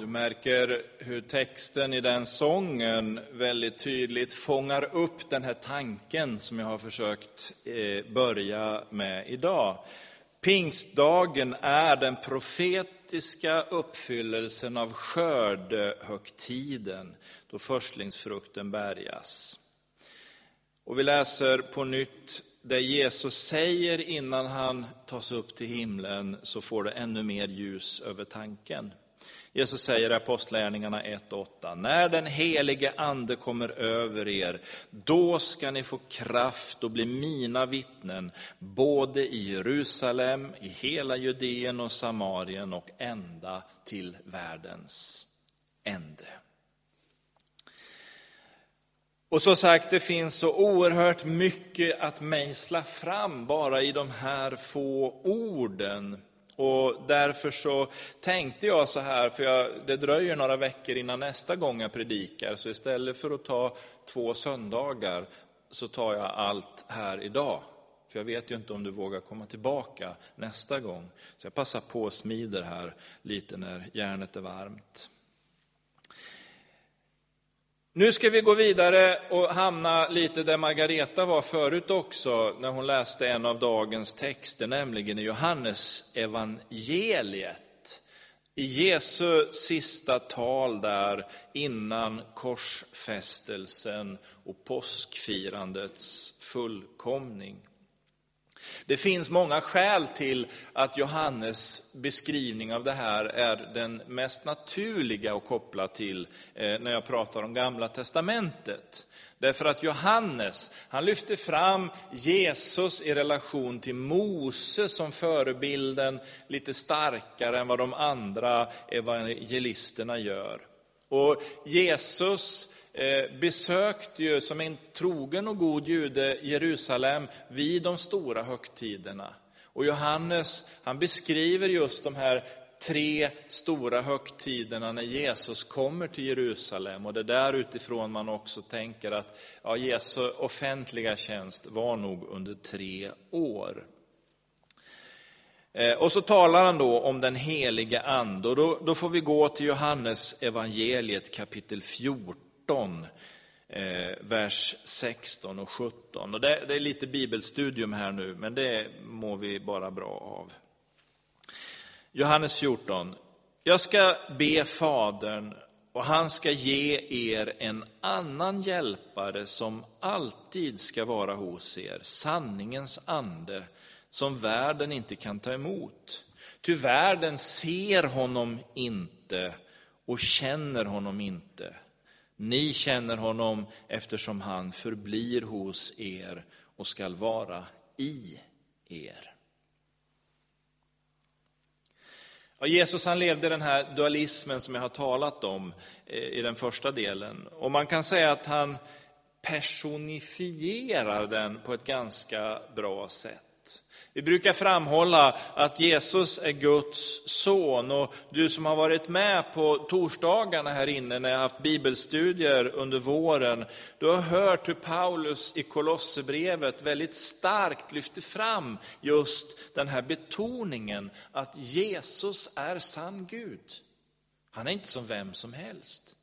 Du märker hur texten i den sången väldigt tydligt fångar upp den här tanken som jag har försökt eh, börja med idag. Pingstdagen är den profetiska uppfyllelsen av skördehögtiden, då förstlingsfrukten bärgas. Och vi läser på nytt det Jesus säger innan han tas upp till himlen, så får det ännu mer ljus över tanken. Jesus säger i Apostlagärningarna 1.8, när den helige ande kommer över er, då ska ni få kraft och bli mina vittnen, både i Jerusalem, i hela Judeen och Samarien och ända till världens ände. Och som sagt, det finns så oerhört mycket att mejsla fram bara i de här få orden. Och därför så tänkte jag så här, för jag, det dröjer några veckor innan nästa gång jag predikar, så istället för att ta två söndagar så tar jag allt här idag. För jag vet ju inte om du vågar komma tillbaka nästa gång. Så jag passar på och smider här lite när järnet är varmt. Nu ska vi gå vidare och hamna lite där Margareta var förut också, när hon läste en av dagens texter, nämligen i Johannes evangeliet. I Jesu sista tal där innan korsfästelsen och påskfirandets fullkomning. Det finns många skäl till att Johannes beskrivning av det här är den mest naturliga att koppla till eh, när jag pratar om Gamla Testamentet. Därför att Johannes, han lyfter fram Jesus i relation till Mose som förebilden lite starkare än vad de andra evangelisterna gör. Och Jesus Eh, besökte ju som en trogen och god jude Jerusalem vid de stora högtiderna. Och Johannes han beskriver just de här tre stora högtiderna när Jesus kommer till Jerusalem. Och det är där utifrån man också tänker att ja, Jesu offentliga tjänst var nog under tre år. Eh, och så talar han då om den helige Ande, och då, då får vi gå till Johannes evangeliet kapitel 14 18, eh, vers 16 och 17. Och det, det, är lite bibelstudium här nu, men det mår vi bara bra av. Johannes 14. Jag ska be Fadern och han ska ge er en annan hjälpare som alltid ska vara hos er, sanningens ande, som världen inte kan ta emot. Ty världen ser honom inte och känner honom inte. Ni känner honom eftersom han förblir hos er och skall vara i er. Ja, Jesus han levde den här dualismen som jag har talat om eh, i den första delen. Och man kan säga att han personifierar den på ett ganska bra sätt. Vi brukar framhålla att Jesus är Guds son och du som har varit med på torsdagarna här inne när jag haft bibelstudier under våren, du har hört hur Paulus i Kolosserbrevet väldigt starkt lyfter fram just den här betoningen att Jesus är sann Gud. Han är inte som vem som helst.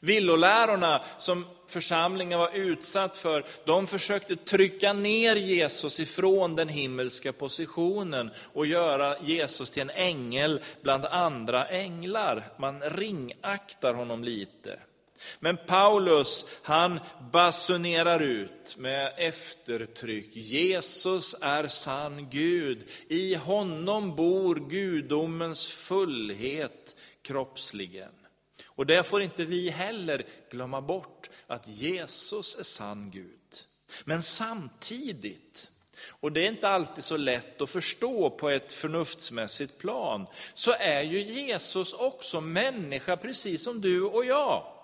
Villolärorna som församlingen var utsatt för, de försökte trycka ner Jesus ifrån den himmelska positionen och göra Jesus till en ängel bland andra änglar. Man ringaktar honom lite. Men Paulus, han basunerar ut med eftertryck. Jesus är sann Gud. I honom bor gudomens fullhet kroppsligen. Och det får inte vi heller glömma bort, att Jesus är sann Gud. Men samtidigt, och det är inte alltid så lätt att förstå på ett förnuftsmässigt plan, så är ju Jesus också människa precis som du och jag.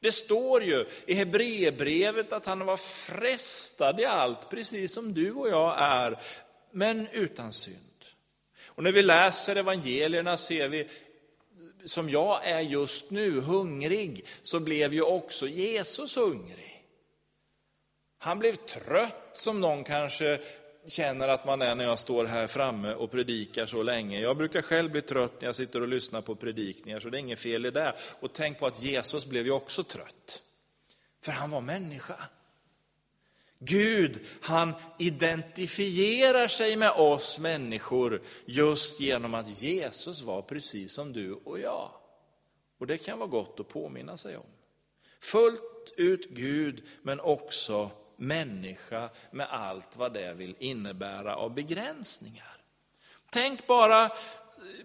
Det står ju i Hebreerbrevet att han var frestad i allt, precis som du och jag är, men utan synd. Och när vi läser evangelierna ser vi som jag är just nu, hungrig, så blev ju också Jesus hungrig. Han blev trött, som någon kanske känner att man är när jag står här framme och predikar så länge. Jag brukar själv bli trött när jag sitter och lyssnar på predikningar, så det är inget fel i det. Och tänk på att Jesus blev ju också trött. För han var människa. Gud, han identifierar sig med oss människor just genom att Jesus var precis som du och jag. Och det kan vara gott att påminna sig om. Fullt ut Gud, men också människa med allt vad det vill innebära av begränsningar. Tänk bara,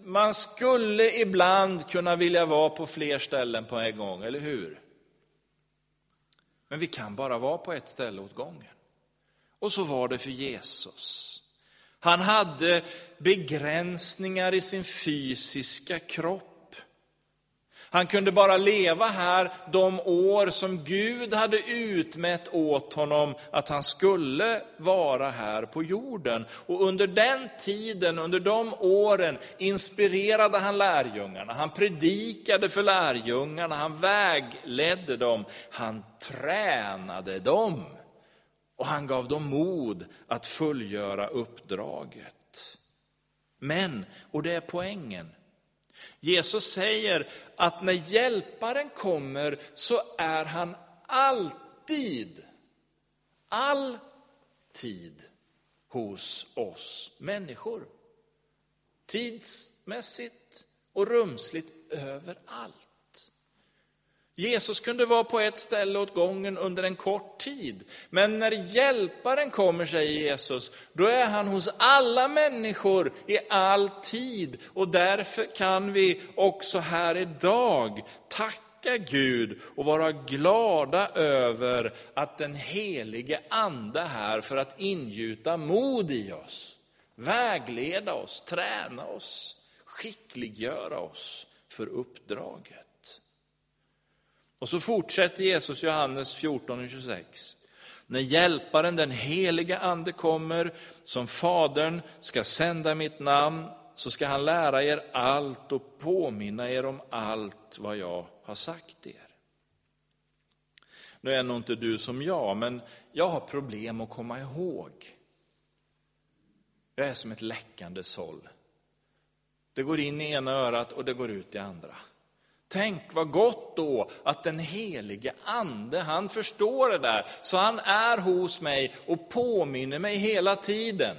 man skulle ibland kunna vilja vara på fler ställen på en gång, eller hur? Men vi kan bara vara på ett ställe åt gången. Och så var det för Jesus. Han hade begränsningar i sin fysiska kropp. Han kunde bara leva här de år som Gud hade utmätt åt honom att han skulle vara här på jorden. Och under den tiden, under de åren, inspirerade han lärjungarna. Han predikade för lärjungarna, han vägledde dem, han tränade dem. Och han gav dem mod att fullgöra uppdraget. Men, och det är poängen, Jesus säger att när hjälparen kommer så är han alltid, alltid hos oss människor. Tidsmässigt och rumsligt överallt. Jesus kunde vara på ett ställe åt gången under en kort tid. Men när hjälparen kommer, säger Jesus, då är han hos alla människor i all tid. Och därför kan vi också här idag tacka Gud och vara glada över att den helige Ande är här för att ingjuta mod i oss, vägleda oss, träna oss, skickliggöra oss för uppdraget. Och så fortsätter Jesus Johannes 14 och 26. När hjälparen, den heliga ande kommer, som Fadern ska sända mitt namn, så ska han lära er allt och påminna er om allt vad jag har sagt er. Nu är nog inte du som jag, men jag har problem att komma ihåg. Jag är som ett läckande såll. Det går in i ena örat och det går ut i andra. Tänk vad gott då att den helige ande, han förstår det där, så han är hos mig och påminner mig hela tiden.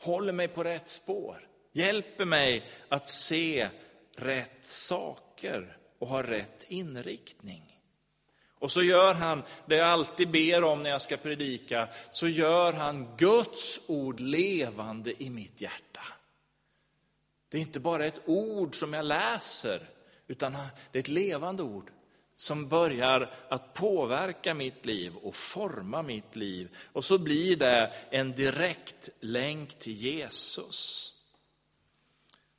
Håller mig på rätt spår, hjälper mig att se rätt saker och ha rätt inriktning. Och så gör han det jag alltid ber om när jag ska predika, så gör han Guds ord levande i mitt hjärta. Det är inte bara ett ord som jag läser, utan det är ett levande ord som börjar att påverka mitt liv och forma mitt liv. Och så blir det en direkt länk till Jesus.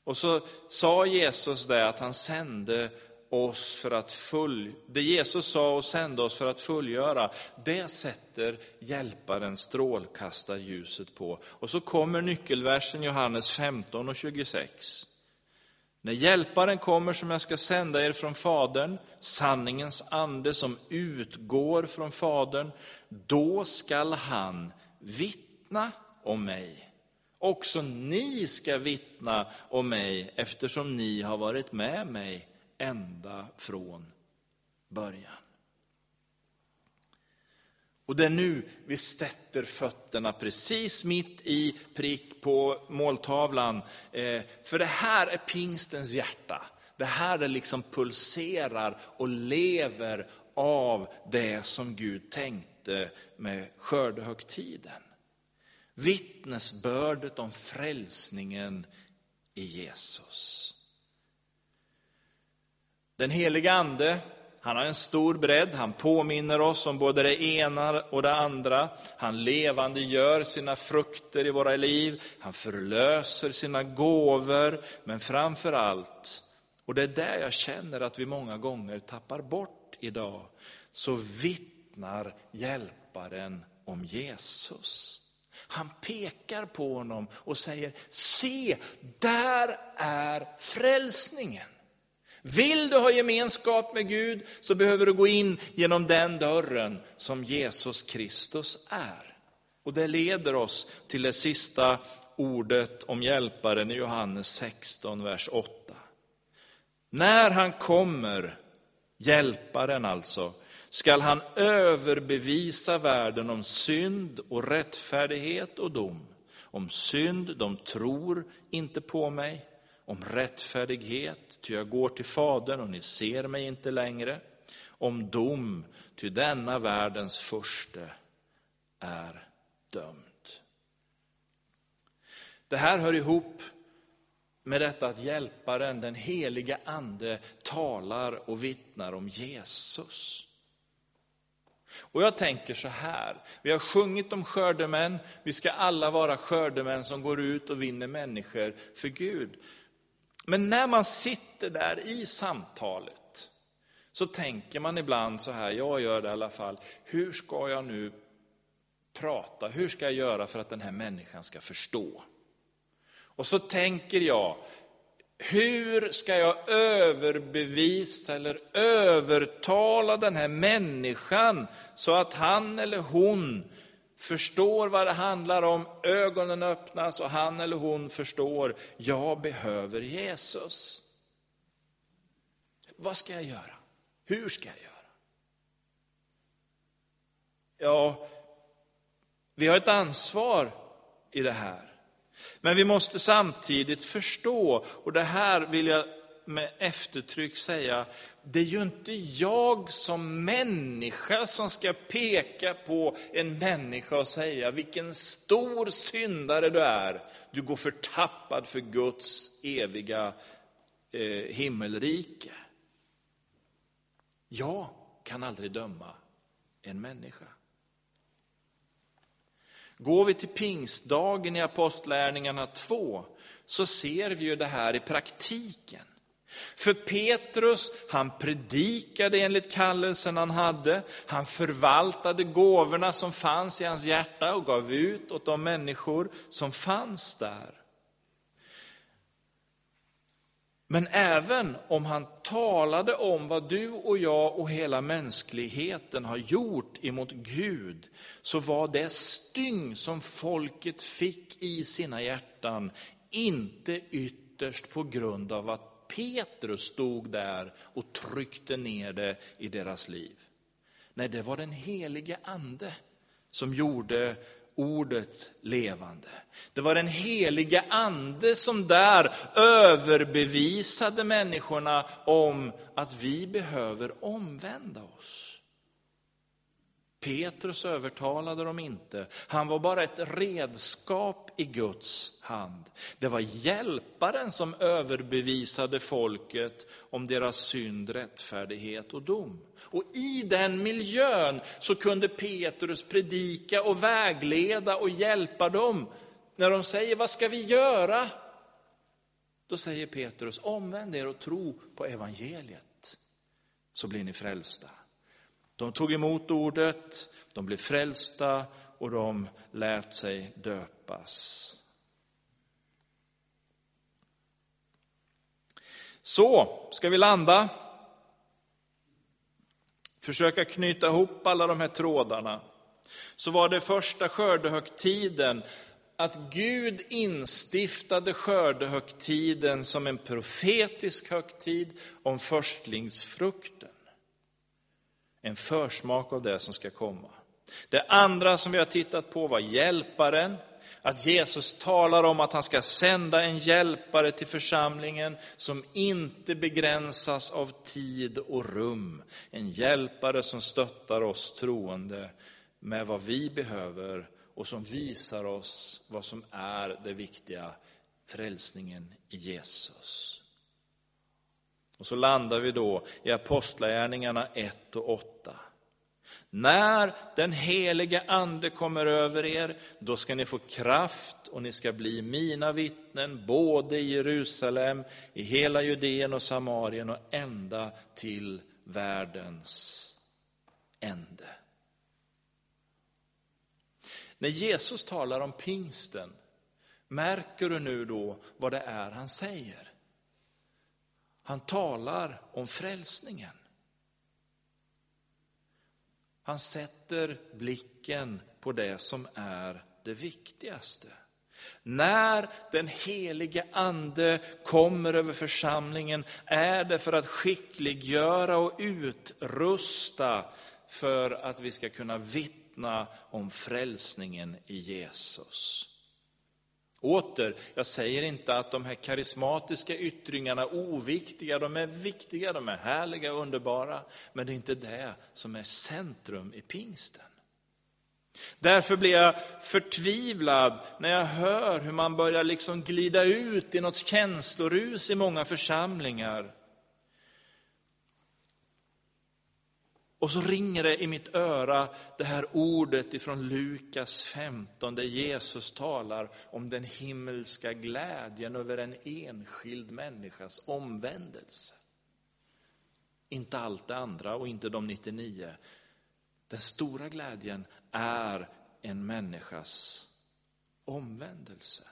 Och så sa Jesus det att han sände oss för att full, det Jesus sa och sände oss för att fullgöra, det sätter hjälparen strålkastarljuset på. Och så kommer nyckelversen Johannes 15 och 26. När hjälparen kommer som jag ska sända er från Fadern, sanningens ande som utgår från Fadern, då skall han vittna om mig. Också ni ska vittna om mig eftersom ni har varit med mig ända från början. Och det är nu vi sätter fötterna precis mitt i prick på måltavlan. Eh, för det här är pingstens hjärta. Det här är liksom pulserar och lever av det som Gud tänkte med skördehögtiden. Vittnesbördet om frälsningen i Jesus. Den heliga Ande, han har en stor bredd, han påminner oss om både det ena och det andra. Han levande gör sina frukter i våra liv, han förlöser sina gåvor, men framför allt, och det är där jag känner att vi många gånger tappar bort idag, så vittnar hjälparen om Jesus. Han pekar på honom och säger, se, där är frälsningen. Vill du ha gemenskap med Gud så behöver du gå in genom den dörren som Jesus Kristus är. Och det leder oss till det sista ordet om hjälparen i Johannes 16, vers 8. När han kommer, hjälparen alltså, skall han överbevisa världen om synd och rättfärdighet och dom. Om synd, de tror inte på mig. Om rättfärdighet, ty jag går till Fadern och ni ser mig inte längre. Om dom, ty denna världens förste är dömd. Det här hör ihop med detta att hjälparen, den heliga ande, talar och vittnar om Jesus. Och jag tänker så här, vi har sjungit om skördemän, vi ska alla vara skördemän som går ut och vinner människor för Gud. Men när man sitter där i samtalet, så tänker man ibland så här, jag gör det i alla fall, hur ska jag nu prata, hur ska jag göra för att den här människan ska förstå? Och så tänker jag, hur ska jag överbevisa eller övertala den här människan så att han eller hon förstår vad det handlar om, ögonen öppnas och han eller hon förstår, jag behöver Jesus. Vad ska jag göra? Hur ska jag göra? Ja, vi har ett ansvar i det här. Men vi måste samtidigt förstå, och det här vill jag med eftertryck säga, det är ju inte jag som människa som ska peka på en människa och säga vilken stor syndare du är. Du går förtappad för Guds eviga eh, himmelrike. Jag kan aldrig döma en människa. Går vi till pingstdagen i Apostlärningarna 2 så ser vi ju det här i praktiken. För Petrus, han predikade enligt kallelsen han hade, han förvaltade gåvorna som fanns i hans hjärta och gav ut åt de människor som fanns där. Men även om han talade om vad du och jag och hela mänskligheten har gjort emot Gud, så var det styng som folket fick i sina hjärtan inte ytterst på grund av att Petrus stod där och tryckte ner det i deras liv. Nej, det var den helige ande som gjorde ordet levande. Det var den helige ande som där överbevisade människorna om att vi behöver omvända oss. Petrus övertalade dem inte. Han var bara ett redskap i Guds hand. Det var hjälparen som överbevisade folket om deras synd, rättfärdighet och dom. Och i den miljön så kunde Petrus predika och vägleda och hjälpa dem. När de säger, vad ska vi göra? Då säger Petrus, omvänd er och tro på evangeliet, så blir ni frälsta. De tog emot ordet, de blev frälsta och de lät sig döpas. Så, ska vi landa? Försöka knyta ihop alla de här trådarna. Så var det första skördehögtiden att Gud instiftade skördehögtiden som en profetisk högtid om förstlingsfrukt en försmak av det som ska komma. Det andra som vi har tittat på var hjälparen, att Jesus talar om att han ska sända en hjälpare till församlingen som inte begränsas av tid och rum. En hjälpare som stöttar oss troende med vad vi behöver och som visar oss vad som är det viktiga, frälsningen i Jesus. Och så landar vi då i Apostlagärningarna 1 och 8. När den helige ande kommer över er, då ska ni få kraft och ni ska bli mina vittnen både i Jerusalem, i hela Judeen och Samarien och ända till världens ände. När Jesus talar om pingsten, märker du nu då vad det är han säger? Han talar om frälsningen. Han sätter blicken på det som är det viktigaste. När den helige ande kommer över församlingen är det för att skickliggöra och utrusta för att vi ska kunna vittna om frälsningen i Jesus. Åter, jag säger inte att de här karismatiska yttringarna är oviktiga, de är viktiga, de är härliga och underbara, men det är inte det som är centrum i pingsten. Därför blir jag förtvivlad när jag hör hur man börjar liksom glida ut i något känslorus i många församlingar. Och så ringer det i mitt öra det här ordet ifrån Lukas 15 där Jesus talar om den himmelska glädjen över en enskild människas omvändelse. Inte allt det andra och inte de 99. Den stora glädjen är en människas omvändelse.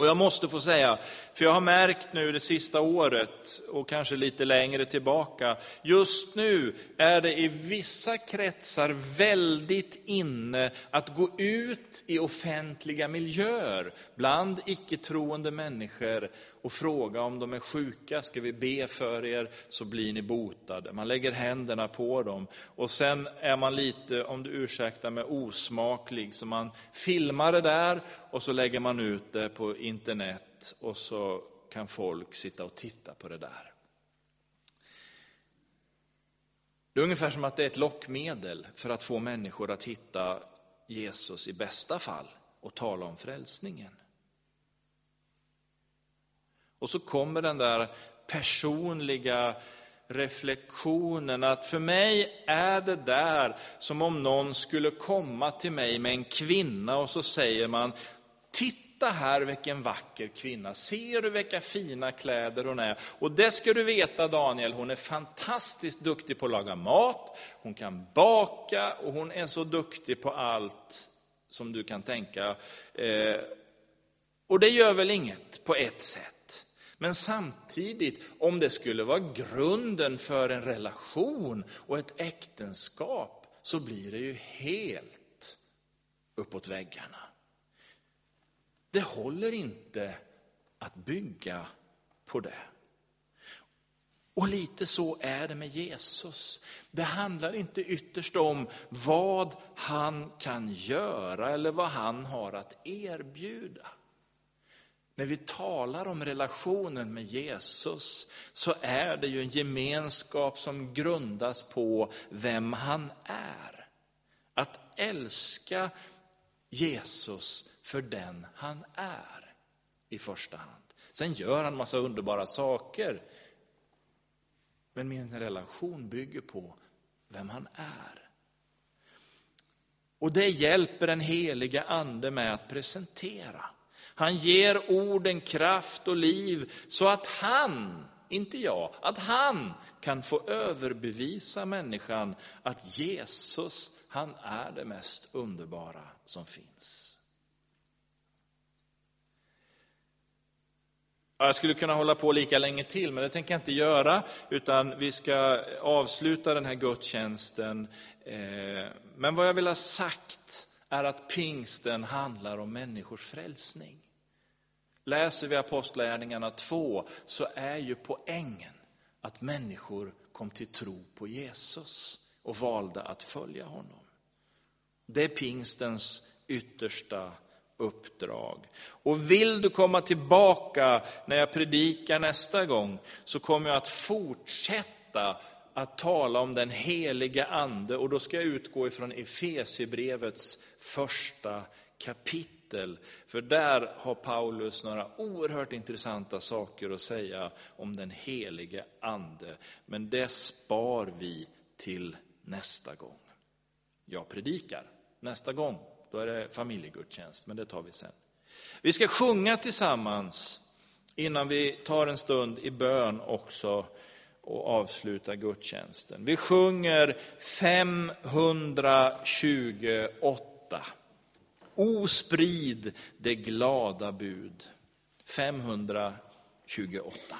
Och jag måste få säga, för jag har märkt nu det sista året och kanske lite längre tillbaka, just nu är det i vissa kretsar väldigt inne att gå ut i offentliga miljöer bland icke-troende människor och fråga om de är sjuka, ska vi be för er så blir ni botade. Man lägger händerna på dem och sen är man lite, om du ursäktar mig, osmaklig, så man filmar det där och så lägger man ut det på internet och så kan folk sitta och titta på det där. Det är ungefär som att det är ett lockmedel för att få människor att hitta Jesus i bästa fall och tala om frälsningen. Och så kommer den där personliga reflektionen att för mig är det där som om någon skulle komma till mig med en kvinna och så säger man, titta här vilken vacker kvinna, ser du vilka fina kläder hon är? Och det ska du veta Daniel, hon är fantastiskt duktig på att laga mat, hon kan baka och hon är så duktig på allt som du kan tänka. Eh, och det gör väl inget på ett sätt. Men samtidigt, om det skulle vara grunden för en relation och ett äktenskap, så blir det ju helt uppåt väggarna. Det håller inte att bygga på det. Och lite så är det med Jesus. Det handlar inte ytterst om vad han kan göra eller vad han har att erbjuda. När vi talar om relationen med Jesus så är det ju en gemenskap som grundas på vem han är. Att älska Jesus för den han är i första hand. Sen gör han massa underbara saker. Men min relation bygger på vem han är. Och det hjälper den heliga ande med att presentera. Han ger orden kraft och liv så att han, inte jag, att han kan få överbevisa människan att Jesus, han är det mest underbara som finns. Jag skulle kunna hålla på lika länge till, men det tänker jag inte göra, utan vi ska avsluta den här gudstjänsten. Eh, men vad jag vill ha sagt är att pingsten handlar om människors frälsning. Läser vi Apostlagärningarna 2 så är ju poängen att människor kom till tro på Jesus och valde att följa honom. Det är pingstens yttersta uppdrag. Och vill du komma tillbaka när jag predikar nästa gång så kommer jag att fortsätta att tala om den heliga ande och då ska jag utgå ifrån Efesiebrevets första kapitel kapitel. För där har Paulus några oerhört intressanta saker att säga om den helige ande. Men det spar vi till nästa gång. Jag predikar. Nästa gång, då är det familjegudstjänst, men det tar vi sen. Vi ska sjunga tillsammans innan vi tar en stund i bön också och avslutar gudstjänsten. Vi sjunger 528. O sprid det glada bud. 528.